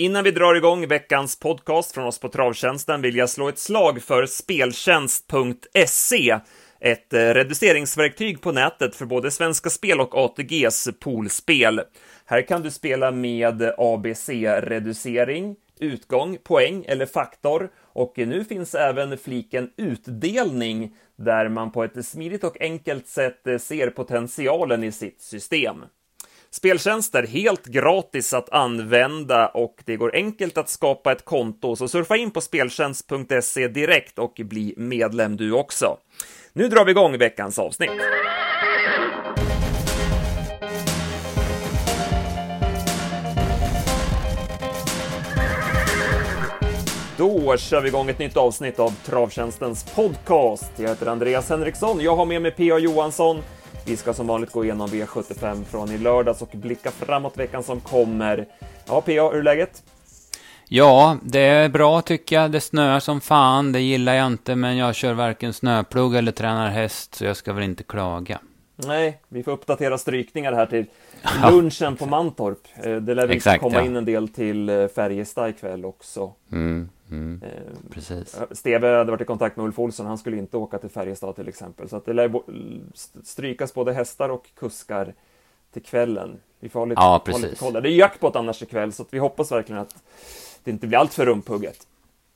Innan vi drar igång veckans podcast från oss på Travtjänsten vill jag slå ett slag för speltjänst.se, ett eh, reduceringsverktyg på nätet för både Svenska Spel och ATGs poolspel. Här kan du spela med ABC-reducering, utgång, poäng eller faktor och nu finns även fliken utdelning där man på ett smidigt och enkelt sätt eh, ser potentialen i sitt system. Speltjänster helt gratis att använda och det går enkelt att skapa ett konto, så surfa in på speltjänst.se direkt och bli medlem du också. Nu drar vi igång veckans avsnitt. Då kör vi igång ett nytt avsnitt av Travtjänstens podcast. Jag heter Andreas Henriksson. Jag har med mig P.A. Johansson. Vi ska som vanligt gå igenom V75 från i lördags och blicka framåt veckan som kommer. Ja, P.A., hur är läget? Ja, det är bra tycker jag. Det snöar som fan, det gillar jag inte, men jag kör varken snöplog eller tränar häst, så jag ska väl inte klaga. Nej, vi får uppdatera strykningar här till lunchen på Mantorp. Eh, det lär Exakt, komma ja. in en del till eh, Färjestad ikväll också. Mm. Mm, eh, precis. Steve hade varit i kontakt med Ulf Olsson, han skulle inte åka till Färjestad till exempel. Så att det lär strykas både hästar och kuskar till kvällen. Vi får ha lite, ja, precis. lite koll. Det är jackpot annars ikväll, så vi hoppas verkligen att det inte blir allt för rumphugget.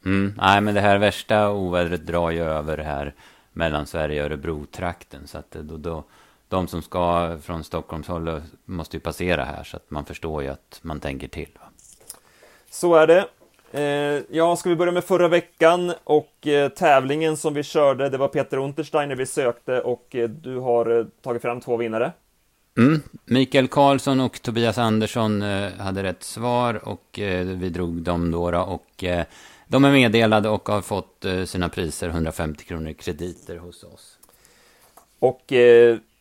Mm, nej, men det här värsta ovädret drar ju över här mellan Sverige och Örebro-trakten. Så att då, då, de som ska från Stockholmshåll måste ju passera här, så att man förstår ju att man tänker till. Va? Så är det. Eh, ja, ska vi börja med förra veckan och eh, tävlingen som vi körde, det var Peter Untersteiner vi sökte och eh, du har tagit fram två vinnare. Mm. Mikael Karlsson och Tobias Andersson hade rätt svar och vi drog dem då, och de är meddelade och har fått sina priser 150 kronor krediter hos oss. Och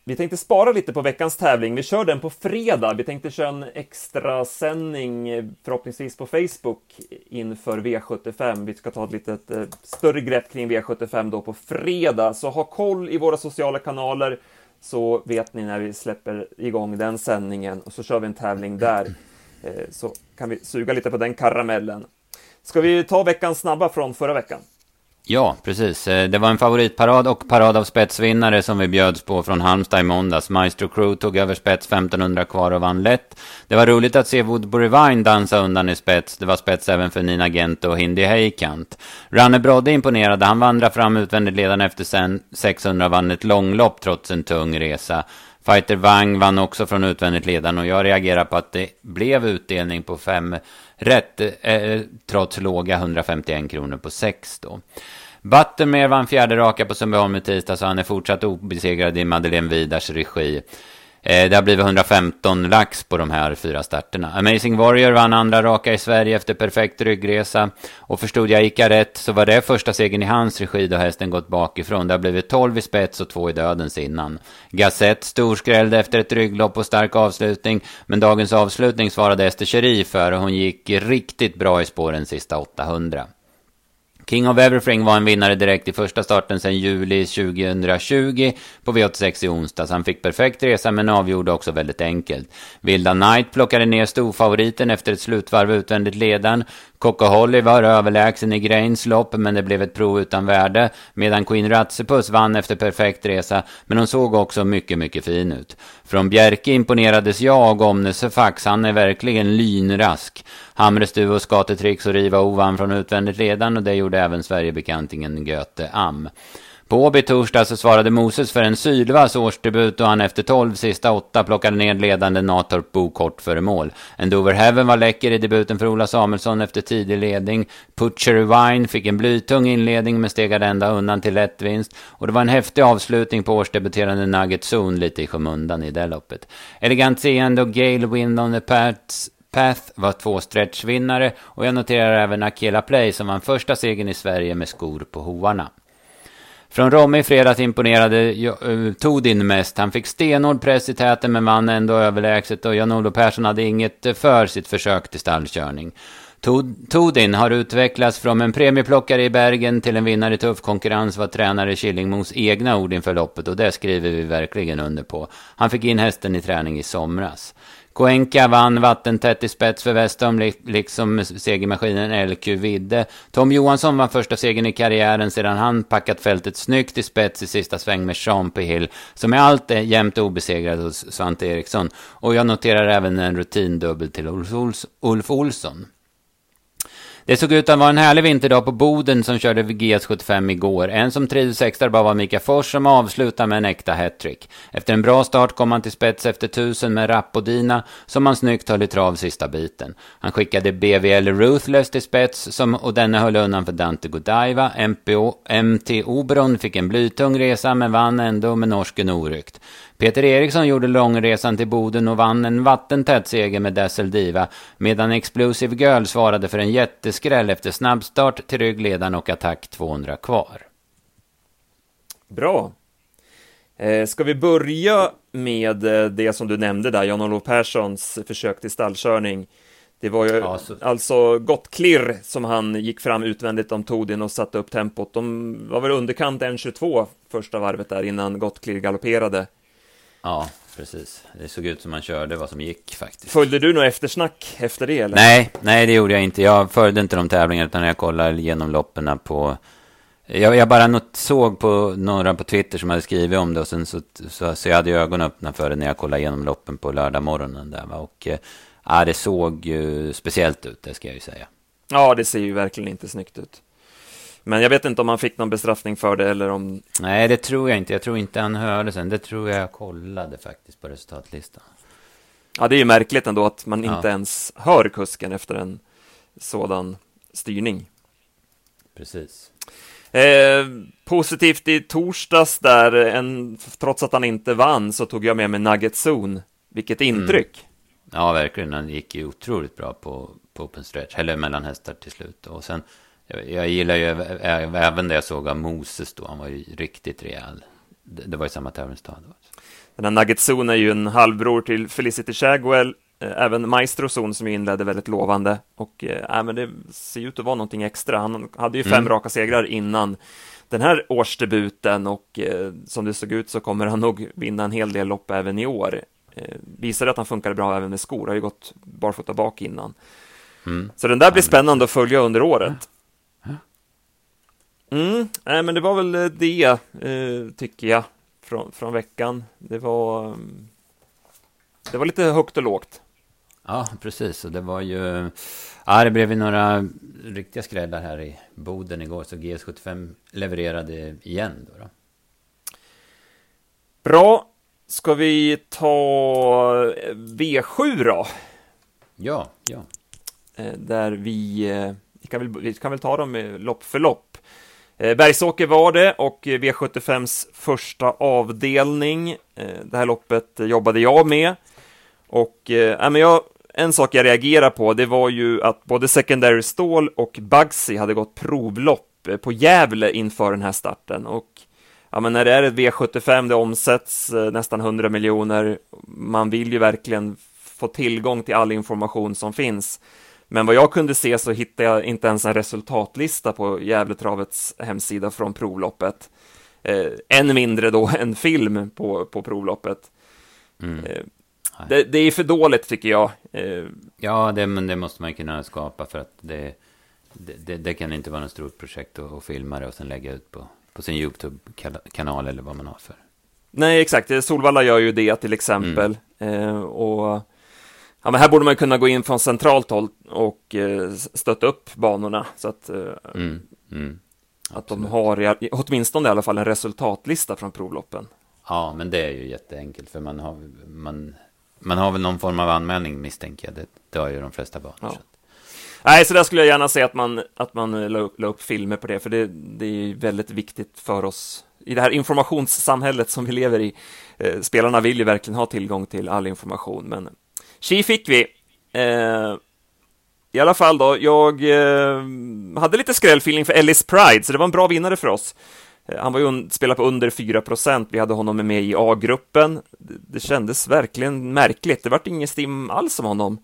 vi tänkte spara lite på veckans tävling. Vi kör den på fredag. Vi tänkte köra en extra sändning eh, förhoppningsvis på Facebook inför V75. Vi ska ta ett lite eh, större grepp kring V75 då på fredag, så ha koll i våra sociala kanaler så vet ni när vi släpper igång den sändningen och så kör vi en tävling där. Eh, så kan vi suga lite på den karamellen. Ska vi ta veckans snabba från förra veckan? Ja, precis. Eh, det var en favoritparad och parad av spetsvinnare som vi bjöds på från Halmstad i måndags. Maestro Crew tog över spets 1500 kvar och vann lätt. Det var roligt att se Woodbury Vine dansa undan i spets. Det var spets även för Nina Gent och Hindi Heikant. Ranne Brodde imponerade. Han vandrade fram utvändigt ledande efter sen 600 vann ett långlopp trots en tung resa. Fighter Wang vann också från utvändigt ledande och jag reagerar på att det blev utdelning på fem rätt, eh, trots låga 151 kronor på sex då. Buttermere vann fjärde raka på Sundbyholm i tisdag så han är fortsatt obesegrad i Madeleine Vidars regi. Eh, det har blivit 115 lax på de här fyra starterna. Amazing Warrior vann andra raka i Sverige efter perfekt ryggresa. Och förstod jag Ica rätt så var det första segern i hans regi då hästen gått bakifrån. Det har blivit 12 i spets och 2 i dödens innan. Gazette storskrällde efter ett rygglopp och stark avslutning. Men dagens avslutning svarade Ester Cherie för och hon gick riktigt bra i spåren sista 800. King of Everything var en vinnare direkt i första starten sedan juli 2020 på V86 i onsdags. Han fick perfekt resa men avgjorde också väldigt enkelt. Vilda Knight plockade ner storfavoriten efter ett slutvarv utvändigt ledan. Coco Holly var överlägsen i Grains lopp, men det blev ett prov utan värde. Medan Queen Ratsepuss vann efter perfekt resa, men hon såg också mycket, mycket fin ut. Från Bjerke imponerades jag och Omnesefax, han är verkligen lynrask. Hamrestuvo, Duo, Skatetrix och Riva Ovan vann från utvändigt ledan och det gjorde även Sverigebekantingen Göte Am. På Åby torsdag så svarade Moses för en Sylvas årsdebut och han efter 12 sista åtta plockade ner ledande Natorp Bo kort före mål. En Dover Heaven var läcker i debuten för Ola Samuelsson efter tidig ledning. Putcher Wine fick en blytung inledning men stegade ända undan till lätt vinst. Och det var en häftig avslutning på årsdebuterande Nugget Zone lite i skymundan i det loppet. Elegant seende och Gale Wind on the Pats Path var två stretchvinnare och jag noterar även Akela Play som vann första segern i Sverige med skor på hovarna. Från Romme i fredags imponerade eh, Todin mest. Han fick stenhård press i täten men vann ändå överlägset och Jan-Olof Persson hade inget eh, för sitt försök till stallkörning. Todin har utvecklats från en premieplockare i Bergen till en vinnare i tuff konkurrens var tränare Killingmos egna ord inför loppet och det skriver vi verkligen under på. Han fick in hästen i träning i somras. Koenka vann vattentätt i spets för Westholm, liksom segermaskinen LQ Vidde. Tom Johansson vann första segern i karriären sedan han packat fältet snyggt i spets i sista sväng med Sean Hill, som är allt jämt obesegrad hos Svante Eriksson. Och jag noterar även en rutindubbel till Ulf Olsson. Det såg ut att vara en härlig vinterdag på Boden som körde GS75 igår. En som trivdes extra bra var Mika Fors som avslutade med en äkta hattrick. Efter en bra start kom han till spets efter tusen med Rappodina som han snyggt höll i trav sista biten. Han skickade BVL Ruthless till spets som, och denna höll undan för Dante Godiva. MPO, MT Oberon fick en blytung resa men vann ändå med norsken oryckt. Peter Eriksson gjorde långresan till Boden och vann en vattentät seger med Dazzle Diva, medan Explosive Girl svarade för en jätteskräll efter snabbstart till ryggledaren och attack 200 kvar. Bra. Eh, ska vi börja med eh, det som du nämnde där, Jan-Olof Perssons försök till stallkörning. Det var ju ja, så... alltså gott klirr som han gick fram utvändigt om Todin och satte upp tempot. De var väl underkant 1.22 första varvet där innan gott klirr galopperade. Ja, precis. Det såg ut som man körde vad som gick faktiskt. Följde du något eftersnack efter det? Eller? Nej, nej, det gjorde jag inte. Jag följde inte de tävlingarna, utan jag kollade igenom loppen på... Jag, jag bara not, såg på några på Twitter som hade skrivit om det och sen så, så, så jag hade ögonen öppna för det när jag kollade igenom loppen på lördag morgonen där va? Och eh, ja, det såg ju speciellt ut, det ska jag ju säga. Ja, det ser ju verkligen inte snyggt ut. Men jag vet inte om han fick någon bestraffning för det eller om... Nej, det tror jag inte. Jag tror inte han hörde sen. Det tror jag jag kollade faktiskt på resultatlistan. Ja, det är ju märkligt ändå att man inte ja. ens hör kusken efter en sådan styrning. Precis. Eh, positivt i torsdags där, en, trots att han inte vann, så tog jag med mig Nugget Zone. Vilket mm. intryck! Mm. Ja, verkligen. Han gick ju otroligt bra på, på open stretch, eller mellan hästar till slut. Och sen jag, jag gillar ju även det jag såg av Moses då. Han var ju riktigt rejäl. Det, det var ju samma tävlingsdag. Den här Nugget Zone är ju en halvbror till Felicity Shagwell. Eh, även Maestro Zone som inledde väldigt lovande. Och äh, men det ser ut att vara någonting extra. Han hade ju fem mm. raka segrar innan den här årsdebuten och eh, som det såg ut så kommer han nog vinna en hel del lopp även i år. Eh, visade att han funkade bra även med skor, har ju gått barfota bak innan. Mm. Så den där blir spännande att följa under året. Mm, nej, men det var väl det, eh, tycker jag, från, från veckan. Det var, mm, det var lite högt och lågt. Ja, precis. Och det var ju... Ja, det blev ju några riktiga skrällar här i Boden igår. Så GS75 levererade igen då. då. Bra. Ska vi ta eh, V7 då? Ja, ja. Eh, där vi, vi, kan väl, vi kan väl ta dem lopp för lopp. Eh, Bergsåker var det och eh, V75s första avdelning. Eh, det här loppet jobbade jag med. Och äh, men jag, en sak jag reagerar på, det var ju att både Secondary Stål och Bugsy hade gått provlopp på Gävle inför den här starten. Och ja, men när det är ett V75, det omsätts nästan 100 miljoner, man vill ju verkligen få tillgång till all information som finns. Men vad jag kunde se så hittade jag inte ens en resultatlista på Gävletravets hemsida från provloppet. Eh, än mindre då en film på, på provloppet. Mm. Eh, det, det, är för dåligt tycker jag. Eh, ja, det, men det måste man kunna skapa för att det, det, det kan inte vara något stort projekt att, att filma det och sen lägga ut på, på sin YouTube-kanal eller vad man har för. Nej, exakt. Solvalla gör ju det till exempel. Mm. Eh, och Ja, men här borde man kunna gå in från centralt håll och eh, stötta upp banorna så att, eh, mm, mm, att de har åtminstone i alla fall en resultatlista från provloppen. Ja, men det är ju jätteenkelt för man har, man, man har väl någon form av anmälning misstänker jag. Det, det har ju de flesta banor. Ja. Så Nej, så där skulle jag gärna se att man, att man la, upp, la upp filmer på det, för det, det är väldigt viktigt för oss i det här informationssamhället som vi lever i. Eh, spelarna vill ju verkligen ha tillgång till all information, men Tji fick vi. Eh, I alla fall då, jag eh, hade lite skrällfeeling för Ellis Pride, så det var en bra vinnare för oss. Eh, han var ju spelade på under 4% vi hade honom med i A-gruppen. Det, det kändes verkligen märkligt, det vart ingen stim alls om honom.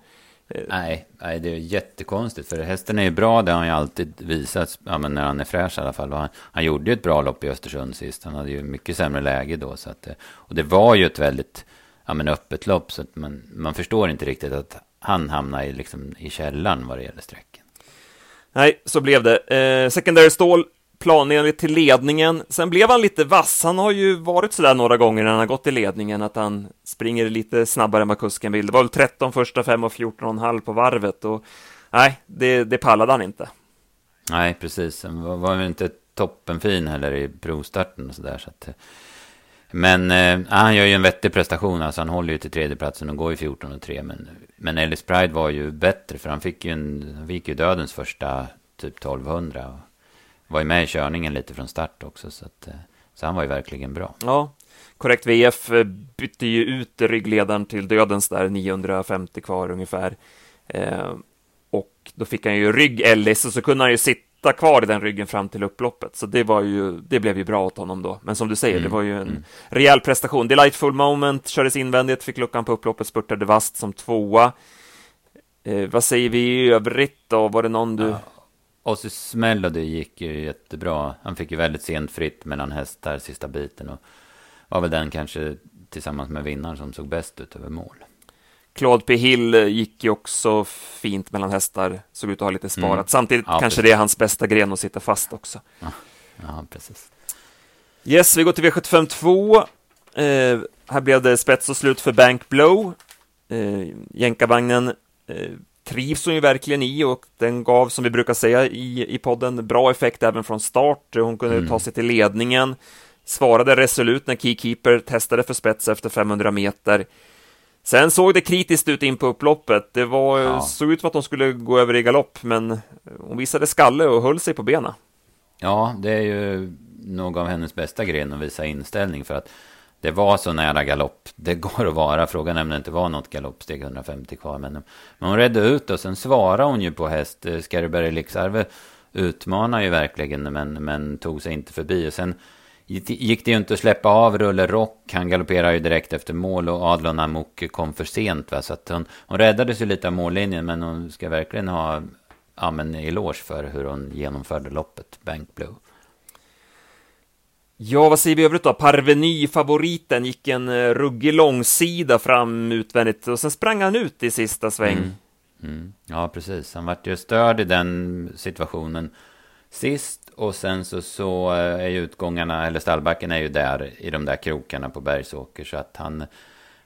Eh, nej, nej, det är jättekonstigt. För hästen är ju bra, det har han ju alltid visat. Ja, men när han är fräsch i alla fall. Han, han gjorde ju ett bra lopp i Östersund sist. Han hade ju mycket sämre läge då. Så att, eh, och det var ju ett väldigt ja, men öppet lopp. Så att man, man förstår inte riktigt att han hamnar i, liksom, i källaren vad det gäller sträcken. Nej, så blev det. Eh, Secondary Stål planenligt till ledningen. Sen blev han lite vass. Han har ju varit sådär några gånger när han har gått i ledningen, att han springer lite snabbare än vad kusken vill. Det var väl 13 första fem och 14,5 på varvet och nej, det, det pallade han inte. Nej, precis. Han var, var inte toppenfin heller i provstarten och sådär. Så att, men eh, han gör ju en vettig prestation. Alltså han håller ju till tredjeplatsen och går i 14 och 3. Men, men Ellis Pride var ju bättre för han fick ju, en, han fick ju dödens första typ 1200. Och var ju med i körningen lite från start också. Så, att, eh, så han var ju verkligen bra. Ja, korrekt. VF eh, bytte ju ut ryggledaren till dödens där 950 kvar ungefär. Eh, och då fick han ju rygg Ellis och så kunde han ju sitta sitta kvar i den ryggen fram till upploppet. Så det var ju, det blev ju bra åt honom då. Men som du säger, mm. det var ju en mm. rejäl prestation. Delightful moment, kördes invändigt, fick luckan på upploppet, spurtade vast som tvåa. Eh, vad säger vi i övrigt då? Var det någon du... Ja. Ossis Melody gick ju jättebra. Han fick ju väldigt sent fritt mellan hästar sista biten och var väl den kanske tillsammans med vinnaren som såg bäst ut över mål. Claude P. Hill gick ju också fint mellan hästar, såg ut att ha lite sparat. Mm. Samtidigt ja, kanske precis. det är hans bästa gren att sitta fast också. Ja, ja precis. Yes, vi går till V75 2. Eh, här blev det spets och slut för Bank Blow. Eh, Jänkarvagnen eh, trivs hon ju verkligen i och den gav, som vi brukar säga i, i podden, bra effekt även från start. Hon kunde mm. ta sig till ledningen, svarade resolut när Keykeeper testade för spets efter 500 meter. Sen såg det kritiskt ut in på upploppet. Det var, ja. såg ut som att de skulle gå över i galopp, men hon visade skalle och höll sig på benen. Ja, det är ju nog av hennes bästa gren att visa inställning för att det var så nära galopp. Det går att vara. Frågan är om det inte var något galoppsteg 150 kvar. Men, men hon redde ut och sen svarade hon ju på häst. Skarberg Lixarve utmanar ju verkligen men, men tog sig inte förbi. Och sen gick det ju inte att släppa av Rulle Rock. Han galopperade ju direkt efter mål och Adlon Amok kom för sent. Va? Så att hon, hon räddades ju lite av mållinjen, men hon ska verkligen ha ja, men eloge för hur hon genomförde loppet, Bank Blue. Ja, vad säger vi övrigt då? Parveny, favoriten, gick en uh, ruggig långsida fram utvändigt och sen sprang han ut i sista sväng. Mm. Mm. Ja, precis. Han vart ju störd i den situationen sist. Och sen så, så eh, är ju utgångarna, eller stallbacken är ju där i de där krokarna på Bergsåker. Så att han,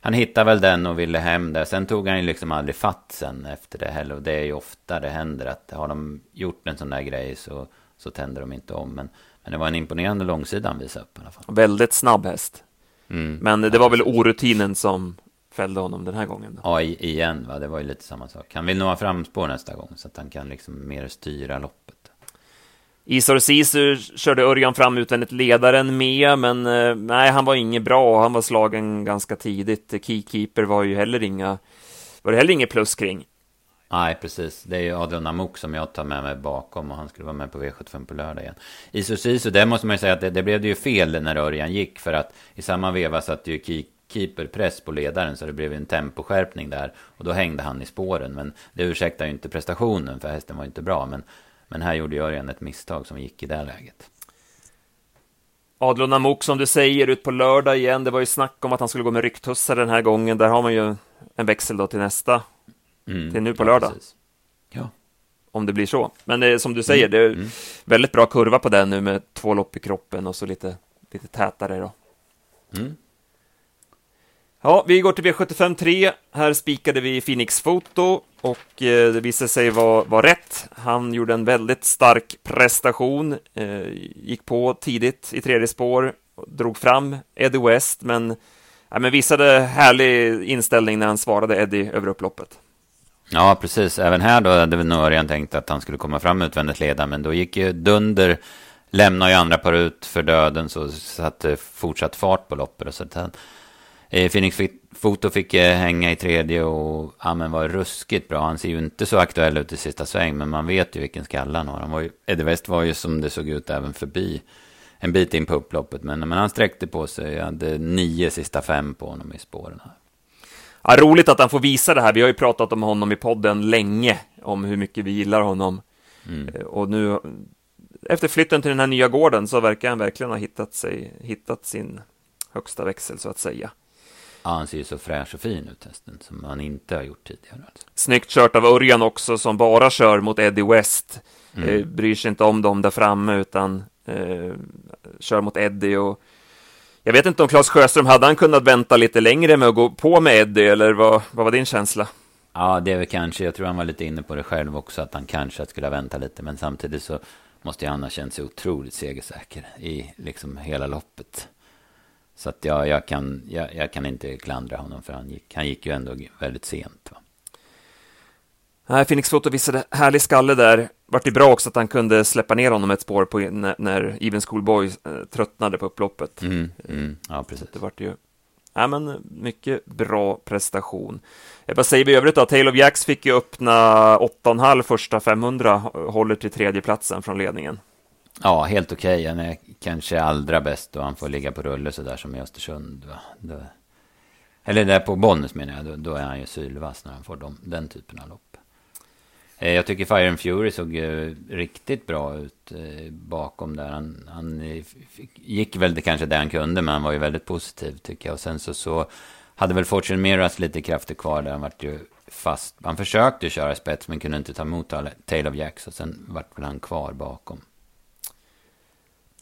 han hittade väl den och ville hem där. Sen tog han ju liksom aldrig fatt sen efter det heller. Och det är ju ofta det händer att har de gjort en sån där grej så, så tänder de inte om. Men, men det var en imponerande långsida han visade upp i alla fall. Väldigt snabb häst. Mm. Men det var väl orutinen som fällde honom den här gången? Då. Ja, igen va. Det var ju lite samma sak. Han vill nog ha framspår nästa gång så att han kan liksom mer styra loppet. Isor Sisu körde Örjan fram utvändigt ledaren med, men eh, nej, han var inget bra. Han var slagen ganska tidigt. Keykeeper var ju heller inga, var det heller inget plus kring. Nej, precis. Det är ju Adrian Amok som jag tar med mig bakom och han skulle vara med på V75 på lördag igen. Isor Sisu, det måste man ju säga att det, det blev det ju fel när Örjan gick för att i samma veva satt ju Keykeeper press på ledaren så det blev en temposkärpning där och då hängde han i spåren. Men det ursäktar ju inte prestationen för hästen var ju inte bra. Men men här gjorde Örjan ett misstag som gick i det läget. Adlon Amok, som du säger, ut på lördag igen. Det var ju snack om att han skulle gå med rycktussar den här gången. Där har man ju en växel då till nästa. Mm, till nu på lördag. Ja. Om det blir så. Men det är, som du säger, mm, det är mm. väldigt bra kurva på den nu med två lopp i kroppen och så lite, lite tätare då. Ja, vi går till V75 3. Här spikade vi Phoenix Foto och eh, det visade sig vara var rätt. Han gjorde en väldigt stark prestation, eh, gick på tidigt i tredje spår, drog fram Eddie West, men, ja, men visade härlig inställning när han svarade Eddie över upploppet. Ja, precis. Även här då hade vi nog redan tänkt att han skulle komma fram utvändigt leda, men då gick ju Dunder lämnar ju andra par ut för döden så satte fortsatt fart på loppet. Och så att han, Phoenix Foto fick eh, hänga i tredje och ja, men var ruskigt bra. Han ser ju inte så aktuell ut i sista sväng, men man vet ju vilken skalle han har. Han var ju, Eddie West var ju som det såg ut även förbi en bit in på upploppet. Men, men han sträckte på sig. Jag hade nio sista fem på honom i spåren. Här. Ja, roligt att han får visa det här. Vi har ju pratat om honom i podden länge, om hur mycket vi gillar honom. Mm. Eh, och nu, efter flytten till den här nya gården, så verkar han verkligen ha hittat, sig, hittat sin högsta växel, så att säga. Ja, han ser ju så fräsch och fin ut hästen, som han inte har gjort tidigare. Alltså. Snyggt kört av Örjan också, som bara kör mot Eddie West. Mm. Eh, bryr sig inte om dem där framme, utan eh, kör mot Eddie. Och jag vet inte om Claes Sjöström, hade han kunnat vänta lite längre med att gå på med Eddie, eller vad, vad var din känsla? Ja, det är väl kanske, jag tror han var lite inne på det själv också, att han kanske skulle ha väntat lite, men samtidigt så måste han ha känt sig otroligt segersäker i liksom hela loppet. Så att jag, jag, kan, jag, jag kan inte klandra honom, för han gick, han gick ju ändå väldigt sent. Va? Nej, Phoenix Foto visade härlig skalle där. Vart det bra också att han kunde släppa ner honom ett spår på, när, när Even Schoolboy eh, tröttnade på upploppet. Mm, mm, ja, precis. Det vart ju Ja, men mycket bra prestation. Vad säger vi i övrigt då? Tale of Jacks fick ju öppna 8,5 första 500, håller till tredjeplatsen från ledningen. Ja, helt okej. Okay. Han är kanske allra bäst då han får ligga på rulle sådär som i Östersund. Då, eller där på Bollnäs menar jag, då, då, är han ju sylvass när han får de, den typen av lopp. Eh, jag tycker Fire and Fury såg eh, riktigt bra ut eh, bakom där. Han, han eh, gick väl kanske där han kunde, men han var ju väldigt positiv tycker jag. Och sen så, så hade väl Fortune Miras lite krafter kvar där. Han vart ju fast. Han försökte köra spets, men kunde inte ta emot Tail of Jacks. Och sen vart väl han kvar bakom.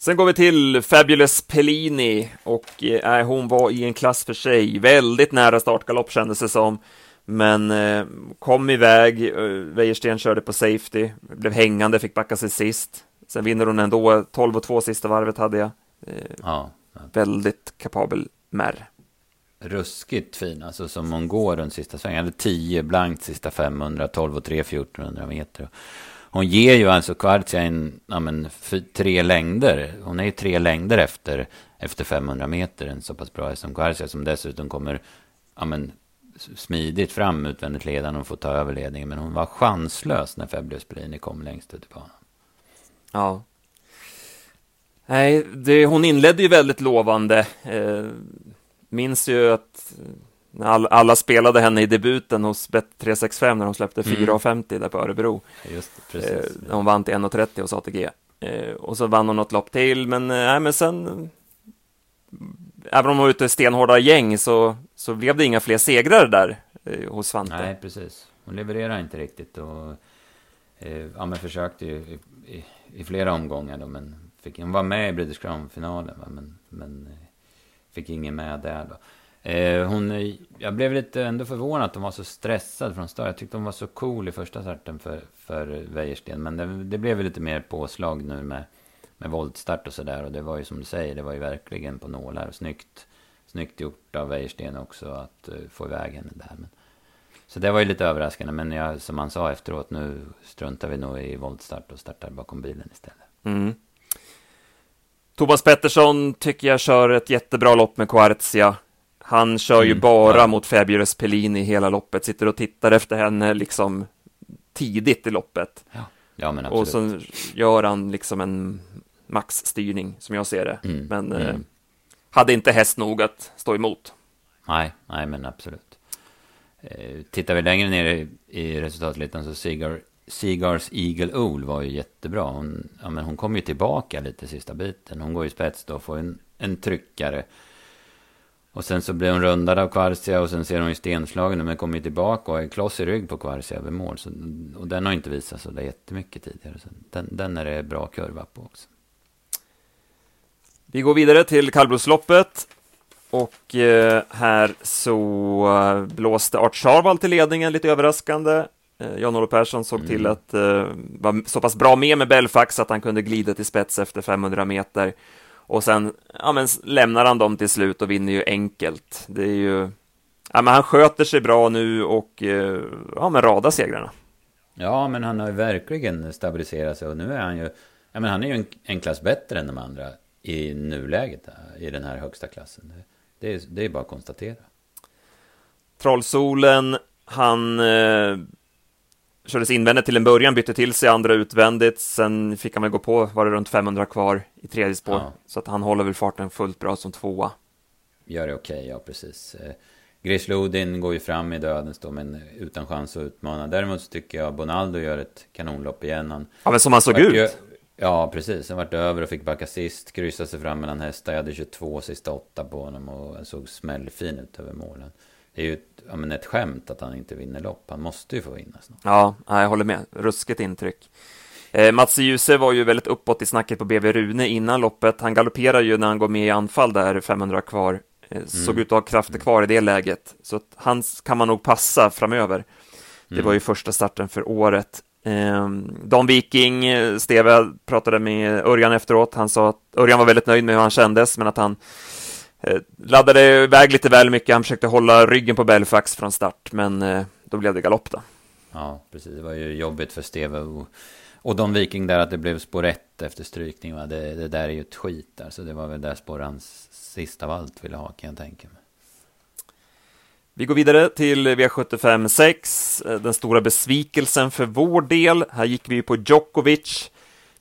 Sen går vi till Fabulous Pellini och äh, hon var i en klass för sig. Väldigt nära startgalopp kändes det som. Men eh, kom iväg, eh, Wäjersten körde på safety, blev hängande, fick backa sig sist. Sen vinner hon ändå, 12 och 2 sista varvet hade jag. Eh, ja, ja. Väldigt kapabel märr. Ruskigt fin, alltså som hon går runt sista svängen. Hade 10 blankt sista 500, 12 och 3 1400 meter. Hon ger ju alltså Kvartsia en, ja men, tre längder. Hon är ju tre längder efter, efter 500 meter. En så pass bra häst som Kvartsia som dessutom kommer ja men, smidigt fram utvändigt ledande och får ta över ledningen. Men hon var chanslös när Fabio Bellini kom längst ut i banan. Ja. Nej, det, hon inledde ju väldigt lovande. Eh, minns ju att all, alla spelade henne i debuten hos Bet365 när hon släppte 4,50 mm. där på Örebro. Just precis. Eh, hon vann till 1,30 hos ATG. Eh, och så vann hon något lopp till, men, eh, men sen även om hon var ute i stenhårda gäng så, så blev det inga fler segrar där eh, hos Svante. Nej, precis. Hon levererade inte riktigt och eh, ja, men försökte ju i, i, i, flera omgångar då, men fick, hon var med i British Crown-finalen, men, men eh, fick ingen med där då. Eh, hon, eh, jag blev lite ändå förvånad att hon var så stressad från start. Jag tyckte hon var så cool i första starten för, för Wäjersten. Men det, det blev lite mer påslag nu med med voltstart och sådär. Och det var ju som du säger, det var ju verkligen på nålar. Och snyggt, snyggt gjort av Wäjersten också att uh, få iväg henne där. Men, så det var ju lite överraskande. Men jag, som han sa efteråt, nu struntar vi nog i voltstart och startar bakom bilen istället. Mm. Thomas Pettersson tycker jag kör ett jättebra lopp med Quartzia. Han kör ju mm, bara mot Fabulous Pellini hela loppet, sitter och tittar efter henne liksom tidigt i loppet. Ja, ja men absolut. Och så gör han liksom en maxstyrning som jag ser det. Mm. Men mm. Eh, hade inte häst nog att stå emot. Nej, nej men absolut. Eh, tittar vi längre ner i, i resultatlistan så Seagar, Seagars Eagle Owl var ju jättebra. Hon, ja, men hon kom ju tillbaka lite sista biten. Hon går ju spets då och får en, en tryckare. Och sen så blir hon rundad av Kvarsia och sen ser hon ju stenslagen men kommer ju tillbaka och är kloss i rygg på Kvarsia över mål. Så, och den har inte visat så där jättemycket tidigare. Så den, den är det bra kurva på också. Vi går vidare till kallblodsloppet och eh, här så eh, blåste Art Charval till ledningen lite överraskande. Eh, Jan-Olof Persson såg mm. till att eh, vara så pass bra med med Belfax att han kunde glida till spets efter 500 meter. Och sen ja, men lämnar han dem till slut och vinner ju enkelt. Det är ju... Ja, men han sköter sig bra nu och eh, ja, men radar segrarna. Ja, men han har ju verkligen stabiliserat sig och nu är han ju... Ja, men han är ju en, en klass bättre än de andra i nuläget i den här högsta klassen. Det, är, det är bara att konstatera. Trollsolen, han eh, kördes invändigt till en början, bytte till sig andra utvändigt, sen fick han väl gå på, var det runt 500 kvar i tredje spår, ja. så att han håller väl farten fullt bra som tvåa. Gör det okej, okay, ja precis. Eh, Grislodin går ju fram i dödens då, men utan chans att utmana. Däremot så tycker jag Bonaldo gör ett kanonlopp igen. Han ja, men som han såg ut! Ju, Ja, precis. Han vart över och fick backa sist. Kryssade sig fram mellan hästar. Jag hade 22 sista åtta på honom och såg smällfin ut över målen. Är ju ett, ja, men ett skämt att han inte vinner lopp. Han måste ju få vinna snart. Ja, jag håller med. Ruskigt intryck. Eh, Mats Djuse var ju väldigt uppåt i snacket på BB Rune innan loppet. Han galopperar ju när han går med i anfall där, 500 kvar. Eh, såg mm. ut att ha krafter kvar i det läget, så att hans kan man nog passa framöver. Det mm. var ju första starten för året. Eh, Don Viking, eh, Steve pratade med Örjan efteråt. Han sa att Örjan var väldigt nöjd med hur han kändes, men att han laddade iväg lite väl mycket. Han försökte hålla ryggen på Belfax från start, men eh, då blev det galopp då. Ja, precis. Det var ju jobbigt för Steve och och Don Viking där att det blev spår 1 efter strykning. Va? Det, det där är ju ett skit där. Så det var väl där spår han sist av allt ville ha kan jag tänka mig. Vi går vidare till V75 6. Den stora besvikelsen för vår del. Här gick vi på Djokovic.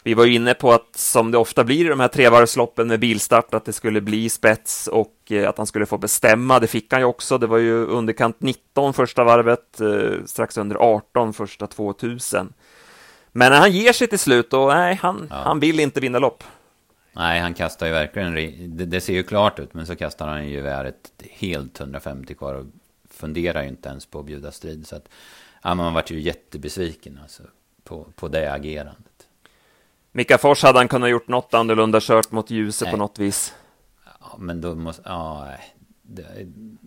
Vi var inne på att, som det ofta blir i de här trevarvsloppen med bilstart, att det skulle bli spets och eh, att han skulle få bestämma. Det fick han ju också. Det var ju underkant 19 första varvet, eh, strax under 18 första 2000. Men han ger sig till slut och nej, han, ja. han vill inte vinna lopp. Nej, han kastar ju verkligen, det, det ser ju klart ut, men så kastar han ju geväret helt 150 kvar och funderar ju inte ens på att bjuda strid. Så att, ja, man vart ju jättebesviken alltså, på, på det agerandet. Mika Fors hade han kunnat gjort något annorlunda kört mot ljuset på något vis. Ja, men då måste, ja, det,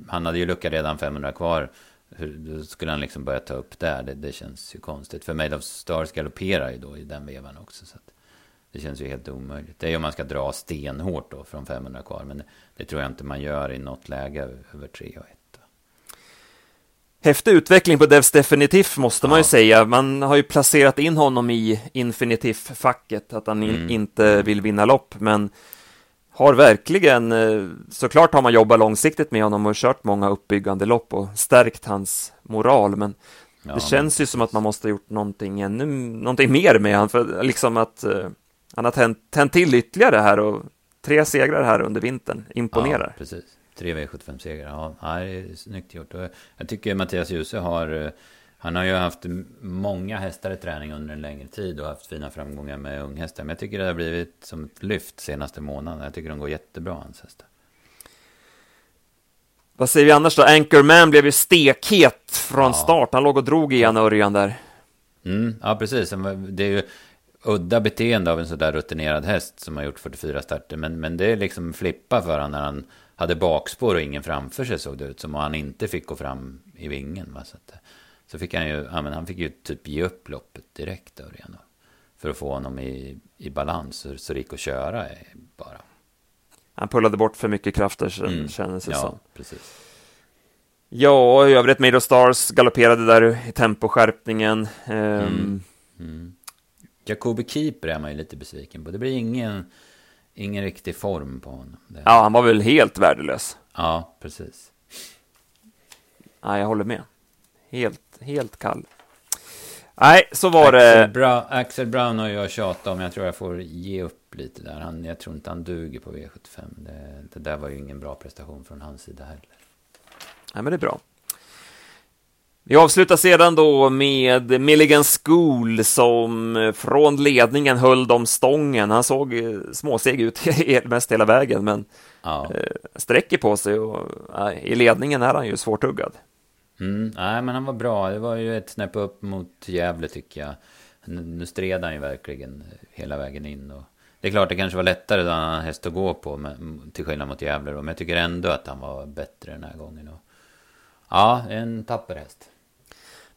han hade ju lucka redan 500 kvar. Hur, då skulle han liksom börja ta upp där. Det, det känns ju konstigt. För Made of Stars galopperar ju då i den vevan också. Så det känns ju helt omöjligt. Det är om man ska dra stenhårt då från 500 kvar. Men det tror jag inte man gör i något läge över 3 och 1. Häftig utveckling på Devs Definitiv måste man ju säga. Man har ju placerat in honom i Infinitiv-facket, att han mm. inte vill vinna lopp, men har verkligen, eh, såklart har man jobbat långsiktigt med honom och kört många uppbyggande lopp och stärkt hans moral, men ja, det känns men... ju som att man måste ha gjort någonting ännu, någonting mer med honom, för liksom att uh, han har tänt, tänt till ytterligare här och tre segrar här under vintern, imponerar. Ja, precis. Tre V75-segrar, ja, det är snyggt gjort. Och jag tycker Mattias Djuse har eh, han har ju haft många hästar i träning under en längre tid och haft fina framgångar med unghästar. Men jag tycker det har blivit som ett lyft senaste månaden. Jag tycker de går jättebra, hans hästar. Vad säger vi annars då? Anchorman blev ju stekhet från ja. start. Han låg och drog igen Örjan där. Mm, ja, precis. Det är ju udda beteende av en sådär rutinerad häst som har gjort 44 starter. Men, men det är liksom flippa för honom när han hade bakspår och ingen framför sig såg det ut som. Och han inte fick gå fram i vingen. Va? Så att, så fick han ju, ja, men han fick ju typ ge upp loppet direkt Örjan. För att få honom i, i balans så, så det gick att köra bara. Han pullade bort för mycket krafter mm. kändes det ja, som. Precis. Ja, i övrigt Made of Stars galopperade där i temposkärpningen. Um... Mm. Mm. Jacobi Keeper är man ju lite besviken på. Det blir ingen, ingen riktig form på honom. Det... Ja, han var väl helt värdelös. Ja, precis. Ja, jag håller med. Helt helt kall. Nej, så var Axel det. Bra, Axel Brown har jag tjatat om. Jag tror jag får ge upp lite där. Han, jag tror inte han duger på V75. Det, det där var ju ingen bra prestation från hans sida heller. Nej, men det är bra. Vi avslutar sedan då med Milligan School som från ledningen höll dem stången. Han såg småseg ut mest hela vägen, men ja. Eh, sträcker på sig och i ledningen är han ju svårtuggad. Mm, nej, men han var bra. Det var ju ett snäpp upp mot Gävle tycker jag. Nu stred han ju verkligen hela vägen in. Och det är klart, det kanske var lättare då han hade häst att gå på, men, till skillnad mot Gävle. Då. Men jag tycker ändå att han var bättre den här gången. Och, ja, en tapper häst.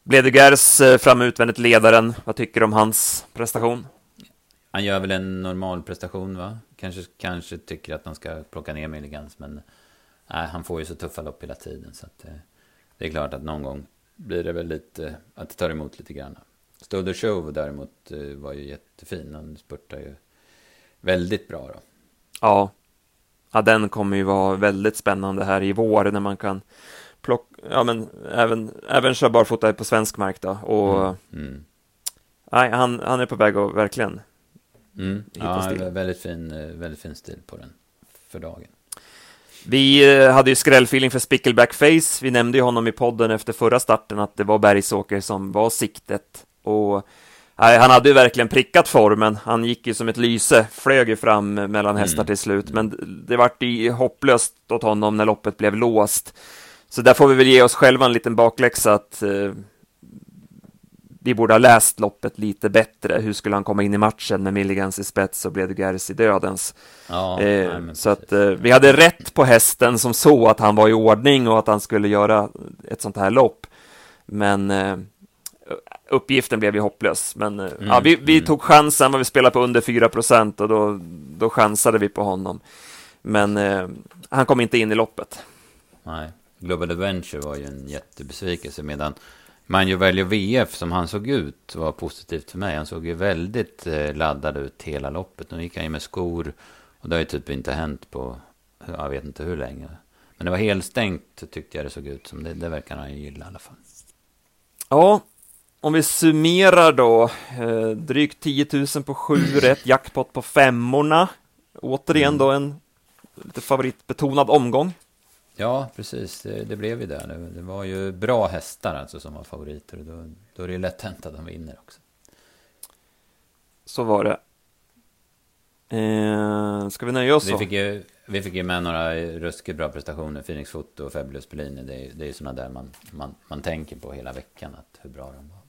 Bledegers eh, fram utvändigt ledaren. Vad tycker du om hans prestation? Han gör väl en normal prestation, va? Kanske, kanske tycker att han ska plocka ner Milligans, men nej, han får ju så tuffa lopp hela tiden. Så att, eh, det är klart att någon gång blir det väl lite, att det tar emot lite grann. Stoder Show däremot eh, var ju jättefin. Han spurtar ju väldigt bra då. Ja. ja, den kommer ju vara väldigt spännande här i vår när man kan plocka, ja men även, även köra barfota på svensk mark då. Och mm. Mm. Nej, han, han är på väg att verkligen mm. Ja, väldigt fin, eh, väldigt fin stil på den för dagen. Vi eh, hade ju skrällfeeling för Spickleback Face. Vi nämnde ju honom i podden efter förra starten att det var Bergsåker som var siktet. Och Nej, han hade ju verkligen prickat formen. Han gick ju som ett lyse, flög ju fram mellan hästar mm. till slut, men det vart ju hopplöst åt honom när loppet blev låst. Så där får vi väl ge oss själva en liten bakläxa att eh, vi borde ha läst loppet lite bättre. Hur skulle han komma in i matchen med Milligans i spets och Bledugers i dödens? Ja, eh, nej, så att eh, vi hade rätt på hästen som så att han var i ordning och att han skulle göra ett sånt här lopp. Men eh, uppgiften blev ju hopplös. Men eh, mm, ja, vi, vi mm. tog chansen, vi spelade på under 4 procent och då, då chansade vi på honom. Men eh, han kom inte in i loppet. Nej, Global Adventure var ju en jättebesvikelse medan Manjo väljer VF som han såg ut var positivt för mig. Han såg ju väldigt eh, laddad ut hela loppet. Nu gick han ju med skor och det har ju typ inte hänt på, jag vet inte hur länge. Men det var helt stängt tyckte jag det såg ut som. Det, det verkar han ju gilla i alla fall. Ja, om vi summerar då. Eh, drygt 10 000 på 7 rätt, jackpot på femmorna. Återigen mm. då en lite favoritbetonad omgång. Ja, precis. Det, det blev ju det. det. det. var ju bra hästar alltså som var favoriter. Då, då är det lätt hänt att de vinner också. Så var det. Eh, ska vi nöja oss vi fick, ju, vi fick ju med några ruskigt bra prestationer. Phoenix Foto och Fabulous Bellini. Det är, det är sådana där man, man, man tänker på hela veckan. Att hur bra de var.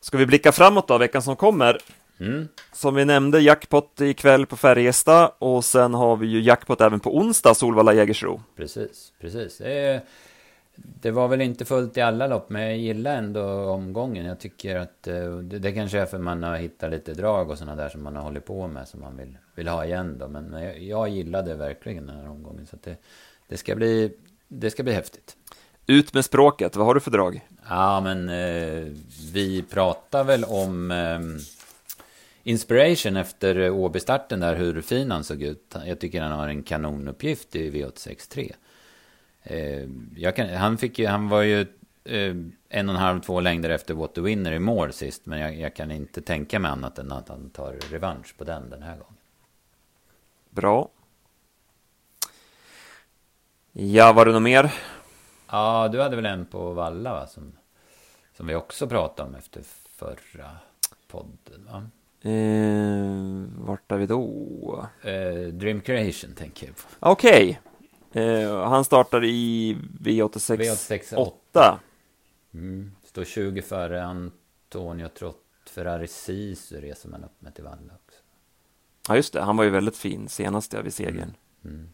Ska vi blicka framåt då, veckan som kommer? Mm. Som vi nämnde, jackpot ikväll på Färjestad och sen har vi ju jackpot även på onsdag, Solvalla Jägersro. Precis, precis. Det, det, var väl inte fullt i alla lopp, men jag gillar ändå omgången. Jag tycker att eh, det, det kanske är för man har hittat lite drag och sådana där som man har hållit på med som man vill, vill ha igen då. Men jag, jag gillade verkligen den här omgången. Så det, det, ska bli, det ska bli häftigt. Ut med språket, vad har du för drag? Ja, men eh, vi pratar väl om eh, Inspiration efter Åby-starten där, hur fin han såg ut. Jag tycker han har en kanonuppgift i V863. Eh, kan, han, fick ju, han var ju eh, en och en halv, två längder efter What the Winner i mål sist. Men jag, jag, kan inte tänka mig annat än att han tar revansch på den den här gången. Bra. Ja, var det något mer? Ja, du hade väl en på Valla va? Som, som vi också pratade om efter förra podden va? Eh, vart är vi då? Eh, Dream Creation tänker jag på. Okej. Okay. Eh, han startar i V86, V86 8. Mm. Står 20 före Antonio Trott. Ferrari Sisu reser man upp med till Valla också. Ja, just det. Han var ju väldigt fin senast ja, vid segern. Mm. Mm.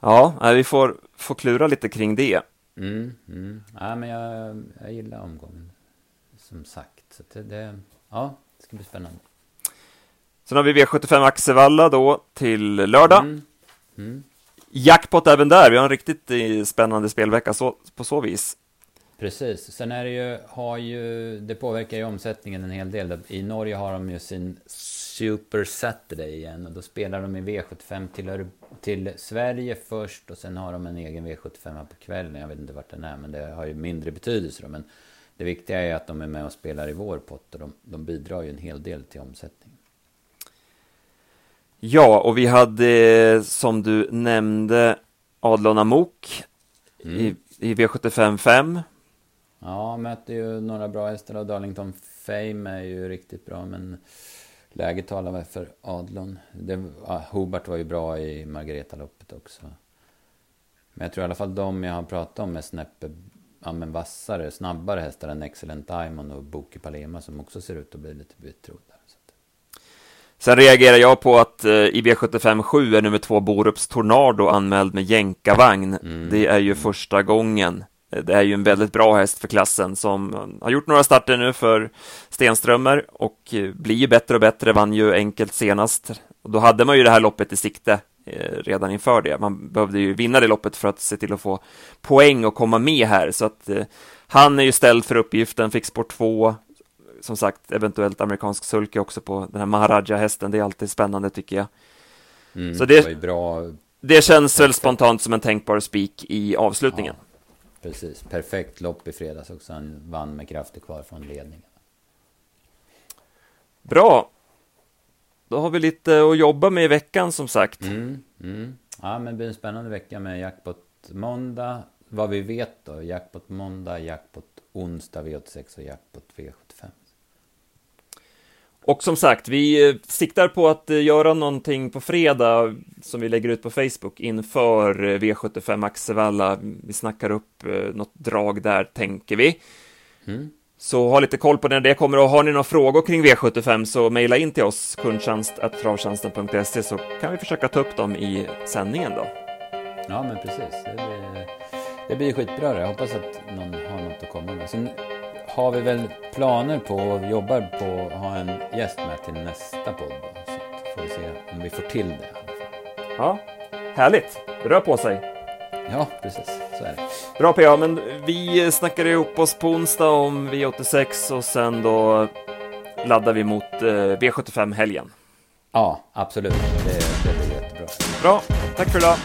Ja, vi får, får klura lite kring det. Mm, mm. Ja, men jag, jag gillar omgången. Som sagt. Så det, det, ja, det ska bli spännande. Sen har vi V75 Axevalla då till lördag. Mm. Mm. Jackpot även där. Vi har en riktigt eh, spännande spelvecka så, på så vis. Precis. Sen är det ju, har ju, det påverkar ju omsättningen en hel del. I Norge har de ju sin Super Saturday igen och då spelar de i V75 till, till Sverige först och sen har de en egen V75 här på kvällen. Jag vet inte vart den är men det har ju mindre betydelse då. Men det viktiga är att de är med och spelar i vår pott och de, de bidrar ju en hel del till omsättningen. Ja, och vi hade som du nämnde Adlon Amok mm. i, i V75 5. Ja, möter ju några bra hästar och Darlington Fame är ju riktigt bra men läget talar väl för Adlon. Det, ja, Hobart var ju bra i Margareta-loppet också. Men jag tror i alla fall de jag har pratat om är snäppet ja, men vassare, snabbare hästar än Excellent Diamond och Boki Palema som också ser ut att bli lite betrodda. Sen reagerar jag på att eh, i V75 7 är nummer två Borups Tornado anmäld med jänkarvagn. Mm. Det är ju första gången. Det är ju en väldigt bra häst för klassen som har gjort några starter nu för Stenströmer och blir ju bättre och bättre, vann ju enkelt senast. Och då hade man ju det här loppet i sikte eh, redan inför det. Man behövde ju vinna det loppet för att se till att få poäng och komma med här, så att eh, han är ju ställd för uppgiften, fick sport 2, som sagt, eventuellt amerikansk sulke också på den här Maharaja-hästen. Det är alltid spännande tycker jag. Mm, så det, det, bra... det känns väl spontant som en tänkbar spik i avslutningen. Ja, precis, perfekt lopp i fredags också. Han vann med krafter kvar från ledningen. Bra. Då har vi lite att jobba med i veckan som sagt. Mm, mm. Ja, men det blir en spännande vecka med jackpot måndag, vad vi vet då. Jackpot måndag, jackpot onsdag V86 och jackpot V75. Och som sagt, vi eh, siktar på att eh, göra någonting på fredag som vi lägger ut på Facebook inför V75 Axevalla. Vi snackar upp något drag där, tänker vi. Mm. Så ha lite koll på när det kommer och har ni några frågor kring V75 så mejla in till oss kundtjänst.travtjänsten.se så kan vi försöka ta upp dem i sändningen då. Ja, men precis. Det blir, det blir skitbra det. Jag hoppas att någon har något att komma med. Sen har vi väl planer på och jobbar på att ha en gäst med till nästa podd. Då. Så får vi se om vi får till det. Ja, härligt. Rör på sig. Ja, precis. Så är det. Bra PA, men vi snackar ihop oss på onsdag om V86 och sen då laddar vi mot eh, V75-helgen. Ja, absolut. Det, det blir jättebra. Bra, tack för idag.